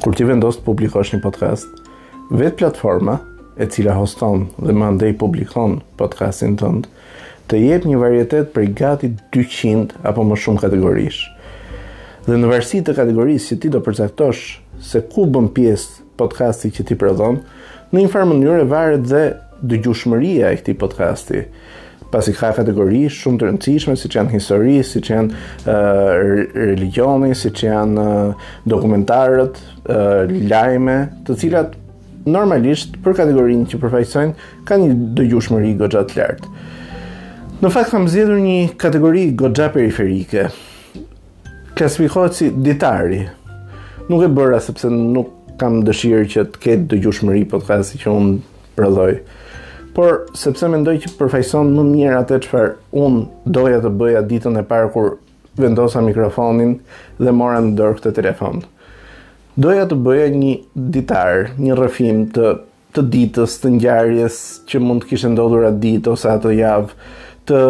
Kur ti vendos të publikosh një podcast, vetë platforma e cila hoston dhe më andej publikon podcastin tënd, të jep një varietet prej gati 200 apo më shumë kategorish. Dhe në varësi të kategorisë që ti do përcaktosh se ku bën pjesë Podcasti që ti prodhon, në një farë mënyre varet dhe dëgjushmëria e këtij podcasti pasi ka kategori shumë të rëndësishme siç janë histori, siç janë uh, religioni, siç janë uh, dokumentarët, uh, lajme, të cilat normalisht për kategorinë që përfaqësojnë ka një dëgjueshmëri goxha të lartë. Në fakt kam zgjedhur një kategori goxha periferike. Klasifikohet si ditari. Nuk e bëra sepse nuk kam dëshirë që të ketë dëgjushmëri podcasti që unë prodhoj. Por sepse mendoj që përfaqëson më mirë atë çfarë unë doja të bëja ditën e parë kur vendosa mikrofonin dhe mora në dorë këtë telefon. Doja të bëja një ditar, një rrëfim të të ditës, të ngjarjes që mund të kishte ndodhur atë ditë ose atë javë, të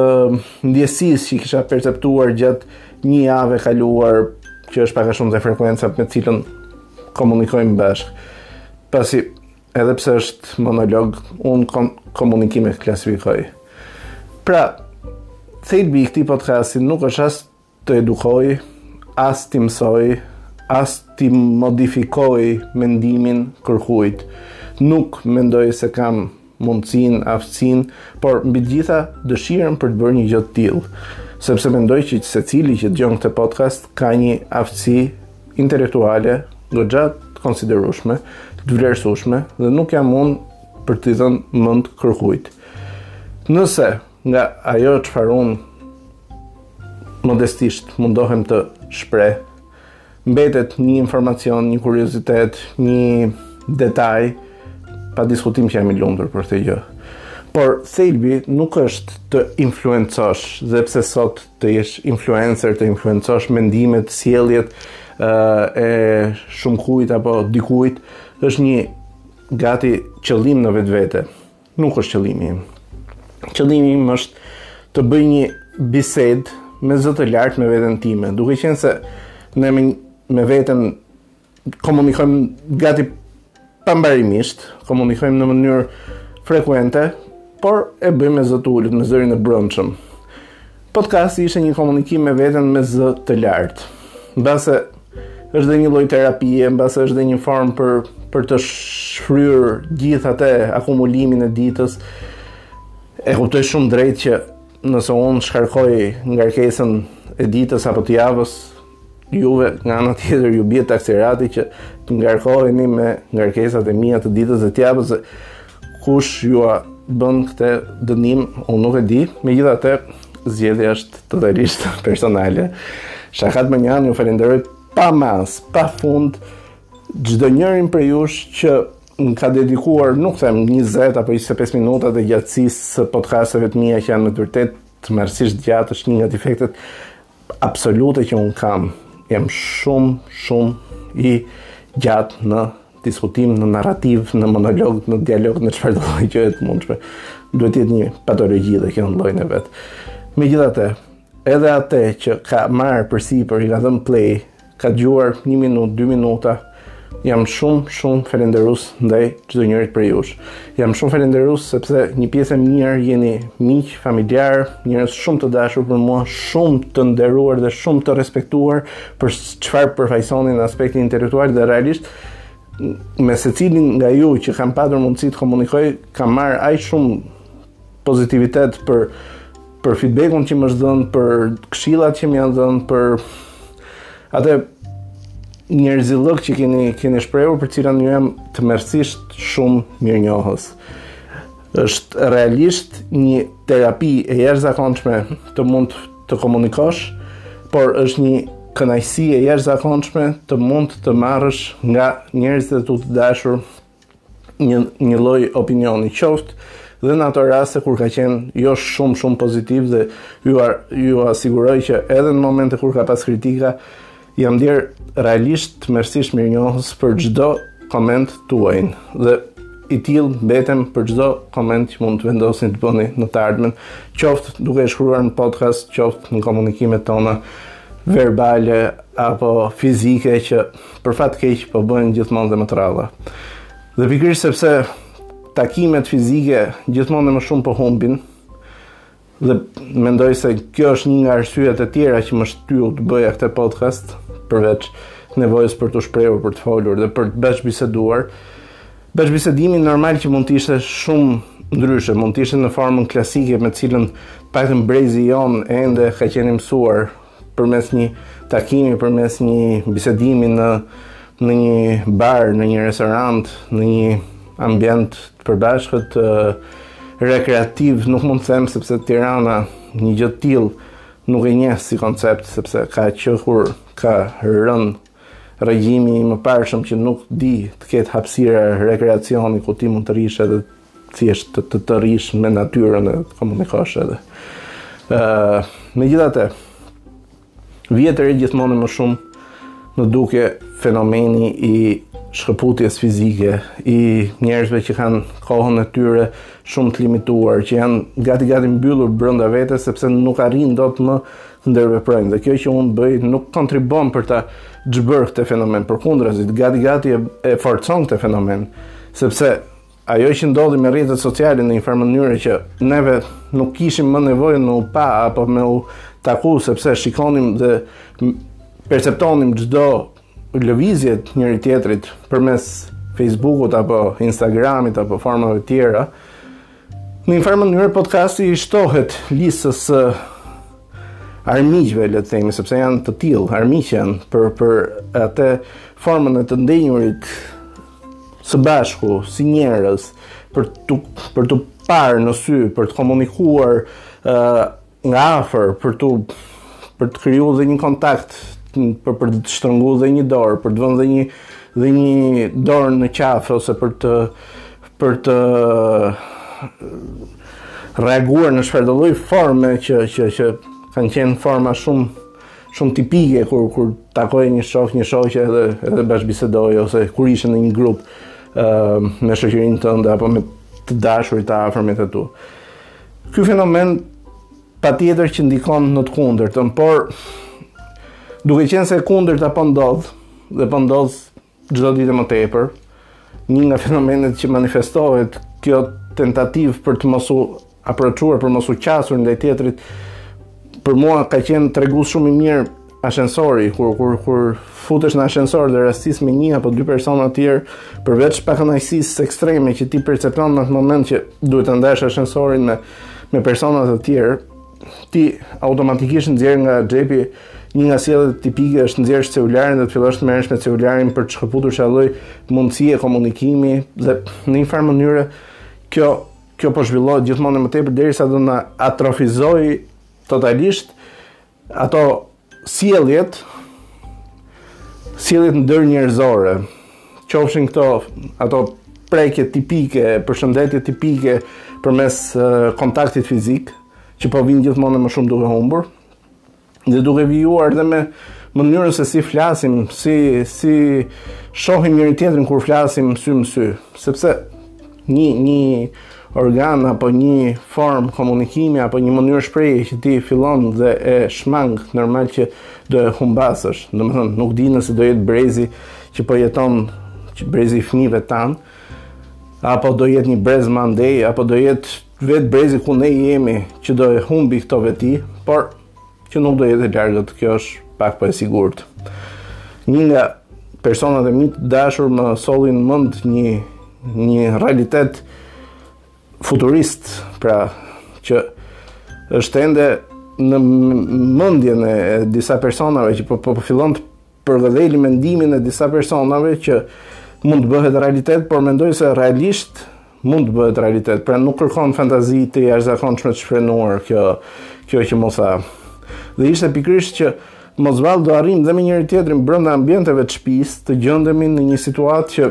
ndjesisë që kisha perceptuar gjatë një jave të kaluar, që është pak a shumë dhe frekuenca me të cilën komunikojmë bashkë. Pasi edhe pse është monolog, unë kom komunikim e klasifikoj. Pra, thelbi i këtij podcasti nuk është as të edukojë, as t'i mësojë, as t'i modifikojë mendimin kërkujt. Nuk mendoj se kam mundësinë, aftësinë, por mbi të gjitha dëshirën për të bërë një gjë të tillë, sepse mendoj që secili që dëgjon këtë podcast ka një aftësi intelektuale goxha të konsiderueshme, të vlerësueshme dhe nuk jam unë për t'i dhënë mend kërkujt. Nëse Nga ajo çfarë unë modestisht mundohem të shpreh, mbetet një informacion, një kuriozitet, një detaj pa diskutim që jam i lumtur për këtë gjë. Por thelbi nuk është të influencosh, dhe pse sot të jesh influencer, të influencosh mendimet, sjelljet e shumëkujt apo dikujt, është një gati qëllim në vetvete. Nuk është qëllimi im. Qëllimi im është të bëj një bisedë me zë të lartë me veten time, duke qenë se ne me, me veten komunikojmë gati pambarimisht, komunikojmë në mënyrë frekuente, por e bëjmë me zë të ulët, me zërin e brendshëm. Podcasti ishte një komunikim me veten me zë të lartë. Mbase është dhe një lloj terapie, mbase është dhe një formë për për të shfryrë gjithë atë akumulimin e ditës. E kuptoj shumë drejt që nëse unë shkarkoj ngarkesën e ditës apo të javës, Juve, nga ana tjetër, ju bie taksirati që të ngarkoheni me ngarkesat e mia të ditës dhe të javës dhe kush jua bën këtë dënim, unë nuk e di, megjithatë zgjedhja është totalisht personale. Shakatë mënjanë, ju falenderoj pa masë, pa fund, çdonjërin prej jush që më ka dedikuar, nuk them, 20 apo 25 minuta të gjatësisë së podcasteve të mia që janë në të vërtetë tmerrësisht të gjatë, është një nga defektet Absolute që unë kam, jam shumë, shumë i gjatë në diskutim, në narrativ, në monolog, në dialog, në çfarëdo të qe e mundshme. Duhet të jetë një patologji dhe kjo në llojin e vet. Megjithatë, edhe atë që ka marrë përsipër, i ka dhënë play, Ka dëgjuar një minutë, dy minuta. Jam shumë, shumë falenderues ndaj çdonjërit prej jush. Jam shumë falenderues sepse një pjesë e mirë jeni miq, familjarë, njerëz shumë të dashur për mua, shumë të nderuar dhe shumë të respektuar për çfarë përfaqësoni në aspektin intelektual dhe realisht me secilin nga ju që kam patur mundësi të komunikoj, kam marrë aq shumë pozitivitet për për feedbackun që më është dhënë, për këshillat që më janë dhënë, për atë njerëzillëk që keni keni shprehur për të cilin ju jam tmerrësisht shumë mirënjohës. Është realisht një terapi e jashtëzakonshme të mund të komunikosh, por është një kënaqësi e jashtëzakonshme të mund të marrësh nga njerëzit e tu të dashur një një lloj opinioni qoftë dhe në ato raste kur ka qenë jo shumë shumë pozitiv dhe ju jua siguroj që edhe në momente kur ka pas kritika jam ndier realisht tmerrësisht mirënjohës për çdo koment tuajin dhe i tillë mbetem për çdo koment që mund të vendosni të bëni në të ardhmen, qoftë duke e shkruar në podcast, qoftë në komunikimet tona verbale apo fizike që Për fat keq po bëhen gjithmonë dhe më të rralla. Dhe pikërisht sepse takimet fizike gjithmonë dhe më shumë po humbin dhe mendoj se kjo është një nga arsyet e tjera që më shtyu të bëja këtë podcast përveç nevojës për të shprehur, për të folur dhe për të bashkëbiseduar. Bashkëbisedimi normal që mund të ishte shumë ndryshe, mund të ishte në formën klasike me të cilën të paktën brezi jonë ende ka qenë mësuar përmes një takimi, përmes një bisedimi në në një bar, në një restorant, në një ambient të përbashkët rekreativ, nuk mund të them sepse Tirana një gjë të tillë nuk e njeh si koncept sepse ka që kur ka rënë regjimi i mëparshëm që nuk di të ketë hapësira rekreacioni ku ti mund të rrish edhe thjesht të të, të rrish me natyrën e të komunikosh edhe. Ë, uh, megjithatë, vihet re gjithmonë më shumë në dukje fenomeni i shkëputjes fizike, i njerëzve që kanë kohën e tyre shumë të limituar, që janë gati gati mbyllur brenda vetes sepse nuk arrijnë dot më të ndërveprojnë. Dhe kjo që unë bëj nuk kontribon për ta çbërë këtë fenomen, përkundrazi, gati gati e, e forcon këtë fenomen, sepse Ajo që ndodhi me rrjetet sociale në një farë mënyre që neve nuk kishim më nevojë me u pa apo me u taku sepse shikonim dhe perceptonim çdo lëvizje të njëri tjetrit përmes Facebookut apo Instagramit apo formave të tjera. Në një farë mënyre podcasti i shtohet listës së armiqve, le të themi, sepse janë të tillë, armiq janë për për atë formën e të ndenjurit së bashku si njerëz për të për t'u parë në sy, për të komunikuar ë uh, nga afër, për të për të krijuar dhe një kontakt, për për të shtrëngu dhe një dorë, për të vënë dhe një dhe një dorë në qafë ose për të për të reaguar në çfarëdo lloj forme që që që kanë qenë forma shumë shumë tipike kur kur takoje një shok, një shoqe edhe edhe bashkëbisedoje ose kur ishe në një grup ë uh, me shoqërinë tënde apo me të dashurit të afërmit e tu. Ky fenomen patjetër që ndikon në të kundërtën, por duke qenë se e kundërta po ndodh dhe po ndodh Çdo ditë e më tepër, një nga fenomenet që manifestohet, kjo tentativë për të mos u aproçuar, për mos u qasur ndaj tjetrit, për mua ka qenë tregus shumë i mirë ashensori, kur kur kur futesh në ashensor dhe rastis me një apo dy persona të tjerë, përveç pakënaqësisë ekstreme që ti percepton në atë moment që duhet të ndash ashensorin me me persona të tjerë, ti automatikisht nxjerr nga xhepi një nga sjelljet tipike është të nxjerrësh celularin dhe të fillosh të merresh me celularin për të shkëputur çdo lloj mundësie komunikimi dhe në një farë mënyre kjo kjo po zhvillohet gjithmonë më tepër derisa do na atrofizojë totalisht ato Sjelljet, sjelljet ndërnjerëzore, qofshin këto ato prekje tipike, përshëndetje tipike përmes kontaktit fizik, që po vijnë gjithmonë e më shumë duke humbur dhe duke vijuar dhe me mënyrën se si flasim, si shohim njëri tjetrin kur flasim sy më sy, sepse një organ apo një formë komunikimi apo një mënyrë shprehje që ti fillon dhe e shmang normal që do e humbasësh domethënë nuk di nëse do jetë brezi që po jeton brezi i fëmijëve tanë apo do jetë një brez më andej apo do jetë vetë brezi ku ne jemi që do e humbi këto veti por që nuk do jetë e largët, kjo është pak po e sigurt. Një nga personat e mi të dashur më solli në mend një, një realitet futurist, pra që është ende në mendjen e disa personave që po, po, po fillon të përgëdheli mendimin e disa personave që mund të bëhet realitet, por mendoj se realisht mund të bëhet realitet. Pra nuk kërkon fantazi të jashtëzakonshme të shfrenuar kjo kjo që m'u tha. Dhe ishte pikërisht që mos vallë do arrijmë dhe me njëri tjetrin brenda ambienteve të shtëpisë, të gjendemi në një situatë që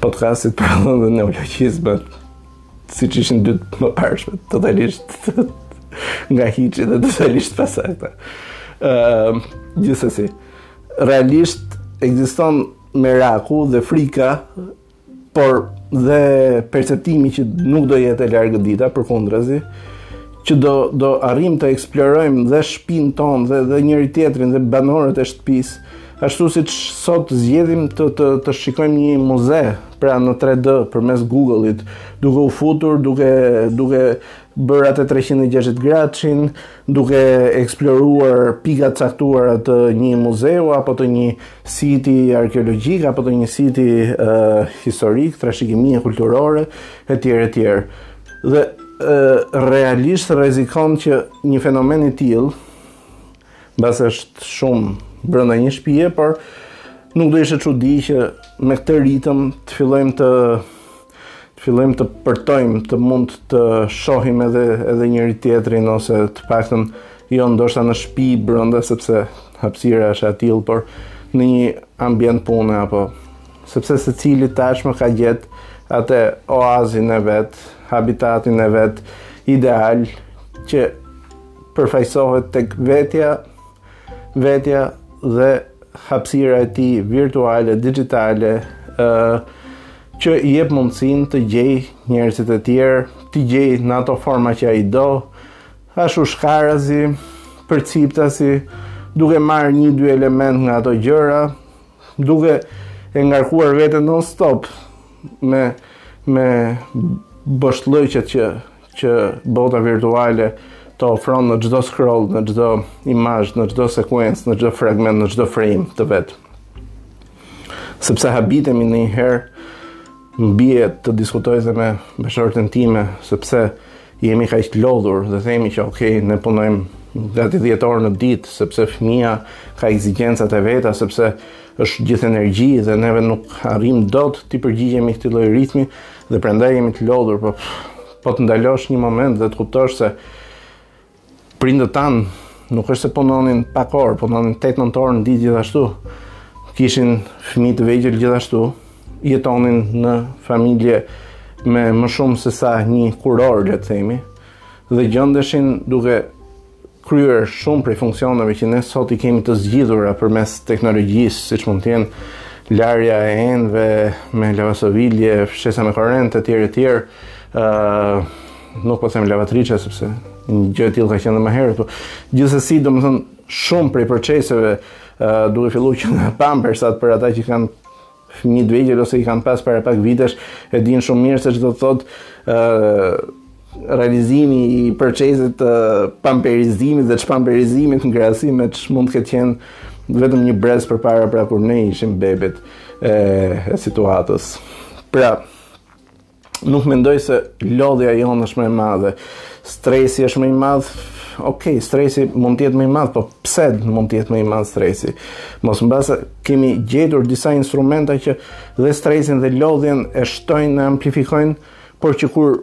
Podcastit prodhon dhe neologjizma, siç ishin dy të mëparshmet, totalisht nga hiçi dhe totalisht të pasakta. Uh, gjithsesi, realisht ekziston meraku dhe frika, por dhe perceptimi që nuk do jetë e largë dita përkundrazi, që do do arrijmë të eksplorojmë dhe shpinë tonë dhe dhe njëri tjetrin dhe banorët e shtëpisë Ashtu siç sot zgjedhim të, të, të shikojmë një muze pra në 3D përmes Google-it, duke u futur, duke, duke bërë atë 360 gradëshin, duke eksploruar pika të caktuara të një muzeu, apo të një siti arkeologjik, apo të një siti uh, historik, trashëgimie kulturore, e tjerë, e tjerë. Dhe uh, realisht rrezikon që një fenomen i tillë, Mbase është shumë brenda një shtëpie, por nuk do ishte çudi që me këtë ritëm të fillojmë të të fillojmë të përtojmë, të mund të shohim edhe edhe njëri tjetrin ose të paktën jo ndoshta në shtëpi brenda sepse hapësira është e tillë, por në një ambient pune apo sepse secili tashmë ka gjetë atë oazin e vet, habitatin e vet ideal që përfaqësohet tek vetja, vetja dhe hapësira e tij virtuale, digjitale, ë që i jep mundësinë të gjejë njerëzit e tjerë, t'i gjejë në ato forma që ai do, ashtu shkarazi, përciptasi, duke marrë një dy elemente nga ato gjëra, duke e ngarkuar veten non stop me me boshllëqet që që bota virtuale të ofron në çdo scroll, në çdo imazh, në çdo sekuencë, në çdo fragment, në çdo frame të vet. Sepse habitemi ndonjëherë më bie të diskutoj dhe me bashkëshorten time, sepse jemi kaq të lodhur dhe themi që ok, ne punojmë gati 10 orë në ditë sepse fëmija ka ekzigjencat e veta, sepse është gjithë energji dhe neve nuk arrijmë dot t'i përgjigjemi këtij lloj ritmi, Dhe prandaj jemi të lodhur, po po të ndalosh një moment dhe të kuptosh se prindët tanë nuk është se punonin pak orë, punonin 8-9 orë në ditë gjithashtu. Kishin fëmijë të vegjël gjithashtu, jetonin në familje me më shumë sesa një kurorë, le të themi, dhe gjendeshin duke kryer shumë prej funksioneve që ne sot i kemi të zgjidhura përmes teknologjisë, siç mund të jenë larja e enëve me lavasovilje, fshesa me korrent, etj etj. ë Nuk po them lavatriçe sepse një gjë e tillë ka qenë më herët, po gjithsesi domethënë shumë prej proceseve duke filluar që nga pampersat për ata që kanë Fëmijë të vegjël ose i kanë pas para pak vitesh e dinë shumë mirë se ç'do të thotë ë realizimi i procesit të pamperizimit dhe çpamperizimit në krahasim me ç'mund të ketë qenë vetëm një brez përpara pra kur ne ishim bebet e, e situatës. Pra, nuk mendoj se lodhja jonë është më e madhe. Stresi është më i madh. Ok, stresi mund të jetë më i madh, po pse mund të jetë më i madh stresi? Mos mbase kemi gjetur disa instrumenta që dhe stresin dhe lodhjen e shtojnë, e amplifikojnë, por që kur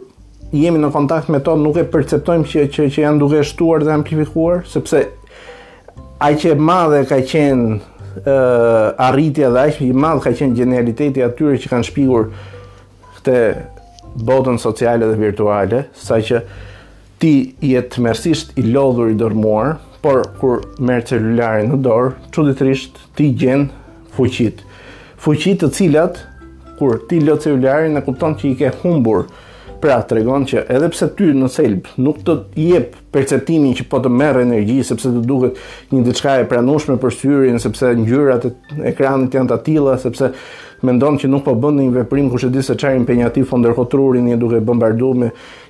jemi në kontakt me to nuk e perceptojmë që që, që janë duke shtuar dhe amplifikuar, sepse aq e madhe ka qenë uh, arritja dhe aq i madh ka qenë gjenialiteti i atyre që kanë shpikur Këtë botën sociale dhe virtuale, saqë ti je tmerrësisht i lodhur i dërmuar, por kur merr celularin në dorë, çuditërisht ti gjen fuqitë. Fuqi të cilat, kur ti lë celularin e kupton që i ke humbur, pra tregon që edhe pse ty në thelb nuk të jep perceptimin që po të merr energji sepse të duket një diçka e pranueshme për syrin,, sepse ngjyrat e ekranit janë të tilla, sepse mendon që nuk po bën një veprim kush e di se çfarë impenjativ po ndërkohë trurin je duke bombarduar me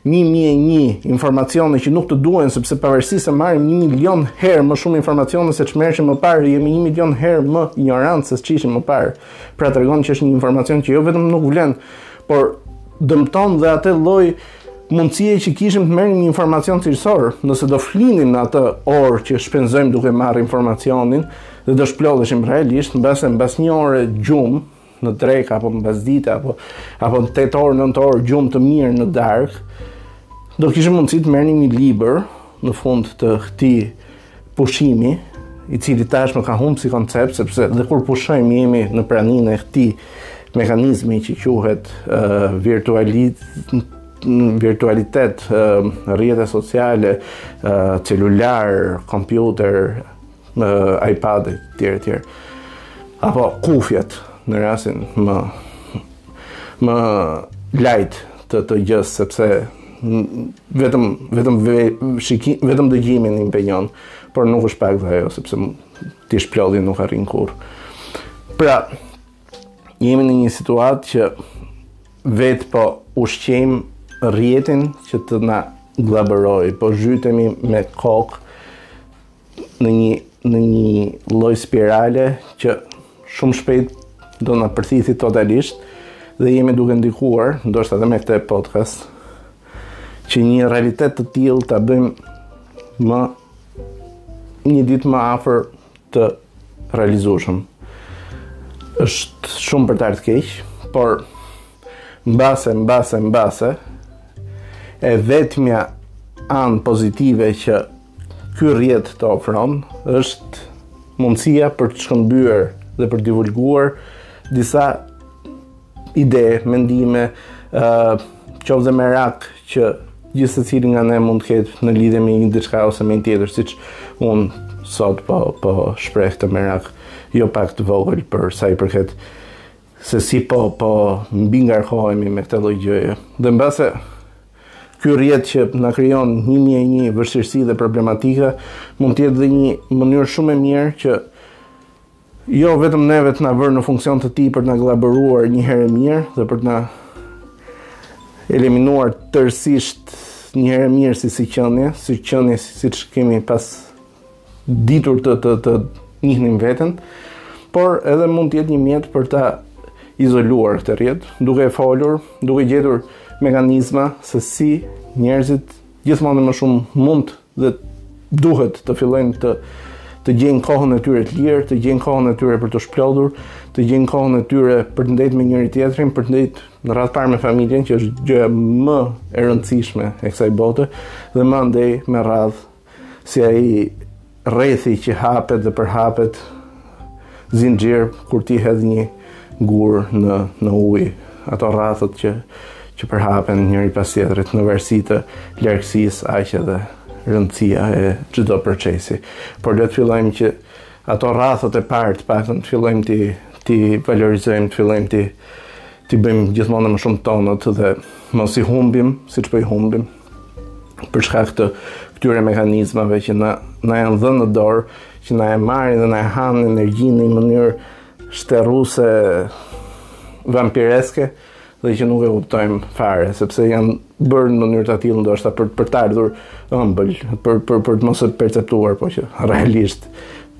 1001 informacione që nuk të duhen sepse pavarësisht se marrim 1 milion herë më shumë informacione se ç'merrshim më parë, jemi 1 milion herë më ignorantë se ç'ishim më parë. Pra tregon që është një informacion që jo vetëm nuk vlen, por dëmton dhe atë lloj mundësie që kishim të merrnim një informacion cilësor, nëse do flinim në atë orë që shpenzojmë duke marrë informacionin dhe do shplodheshim realisht, mbase mbas një ore gjumë në drekë, apo mbasdite, apo, apo në 8 orë, 9 orë gjumë të mirë në darkë, do kishim mundësi të merrnim një libër në fund të këtij Pushimi, i cili tashmë ka humbë si koncept, sepse dhe kur pushojmë jemi në praninë e këtij mekanizmi që quhet virtualit, virtualitet, rrjete sociale, celular, kompjuter, iPad, e tjera, e tjera. Apo kufjet, në rastin më, më light të të gjësë, sepse vetëm vetëm shikim, vetëm dëgjimin impenjon, por nuk është pak dhe ajo sepse ti shplodhje nuk arrin kurrë. Pra, jemi në një situatë që vetë po ushqejmë rrjetin që të na gllabërojë, po zhytemi me kokë në një në një lloj spirale që shumë shpejt do na përthithë totalisht dhe jemi duke ndikuar, ndoshta edhe me këtë podcast, që një realitet të tillë ta bëjmë më një ditë më afër të realizueshëm. Është shumë për të ardhur keq, por Mbase, mbase, mbase, e vetmja anë pozitive që ky rrjet të ofron është mundësia për të shkëmbyer dhe për të divulguar disa ide, mendime, uh, qoftë dhe merak që gjithsecili nga ne mund të ketë në lidhe me një diçka ose me një tjetër, siç unë sot po, po shpreh këtë merak, jo pak të vogël për sa i përket se si po po mbingarkohemi me këtë lloj gjëje. Dhe mbase ky rrjet që na krijon 1001 vështirësi dhe problematika mund të jetë dhe një mënyrë shumë e mirë që jo vetëm neve të na vërë në funksion të tij për të na gllabëruar një herë e mirë dhe për të na eliminuar tërësisht një herë e mirë si si qenie, si qenie si, siç kemi pas ditur të të të njihnim veten, por edhe mund të jetë një mjet për ta izoluar këtë rrjet, duke folur, duke gjetur mekanizma se si njerëzit gjithmonë më shumë mund dhe duhet të fillojnë të të gjejnë kohën e tyre të lirë, të gjejnë kohën e tyre për të shplodhur, të gjejnë kohën e tyre për të ndejtë me njëri-tjetrin, për të ndejtë në radhë të parë me familjen, që është gjëja më e rëndësishme e kësaj bote, dhe më andej me radhë Si ai rrethi që hapet dhe përhapet zinxhir kur ti hedh një gur në në ujë, ato rrathët që që përhapen njëri pas tjetrit në varësi të largësisë, aq edhe rëndësia e çdo procesi. Por le të fillojmë që ato rrathët e parë të paktën të fillojmë t'i t'i valorizojmë, të fillojmë t'i t'i bëjmë gjithmonë më shumë tanët dhe mos i humbim, siç po i humbim. për shkak të këtyre mekanizmave që na na janë dhënë në dorë, që na e marrin dhe na e hanë energjinë në një mënyrë shterruse vampireske dhe që nuk e kuptojmë fare, sepse janë bërë në mënyrë të tillë ndoshta për për të ardhur ëmbël, për për për të mos e perceptuar, po që realisht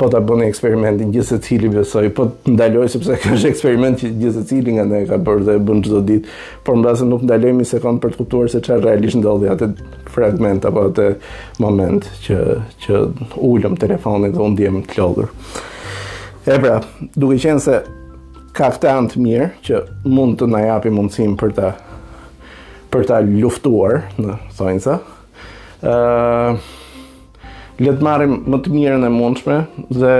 Po ta bëni eksperimentin gjithsecili besoj, po të ndalojë sepse ky është eksperiment që gjithsecili nga ne e ka bërë dhe e bën çdo ditë, por mbase nuk ndalojmë një sekond për të kuptuar se çfarë realisht ndodhi atë fragment apo atë moment që që ulëm telefonin dhe u ndjemë të lodhur. E pra, duke qenë se ka këtë anë të mirë që mund të na japi mundësinë për ta për ta luftuar në thonjëza, ë uh, Le të marrim më të mirën e mundshme dhe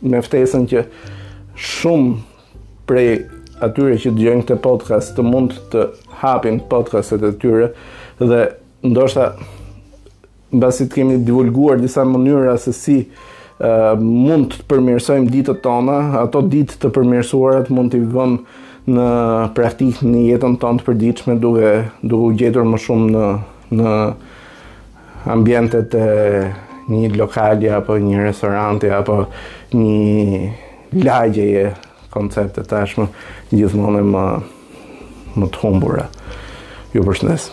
me ftesën që shumë prej atyre që dëgjojnë këtë podcast të mund të hapin podcastet e tyre dhe ndoshta mbasi të kemi divulguar disa mënyra se si uh, mund të përmirësojmë ditët tona, ato ditë të përmirësuara mund t'i vëmë në praktikë në jetën tonë të përditshme duke duke u gjetur më shumë në në Ambientet e një lokali apo një restoranti apo një lagjeje koncepte tashmë gjithmonë më më të humbura. Ju përshëndes.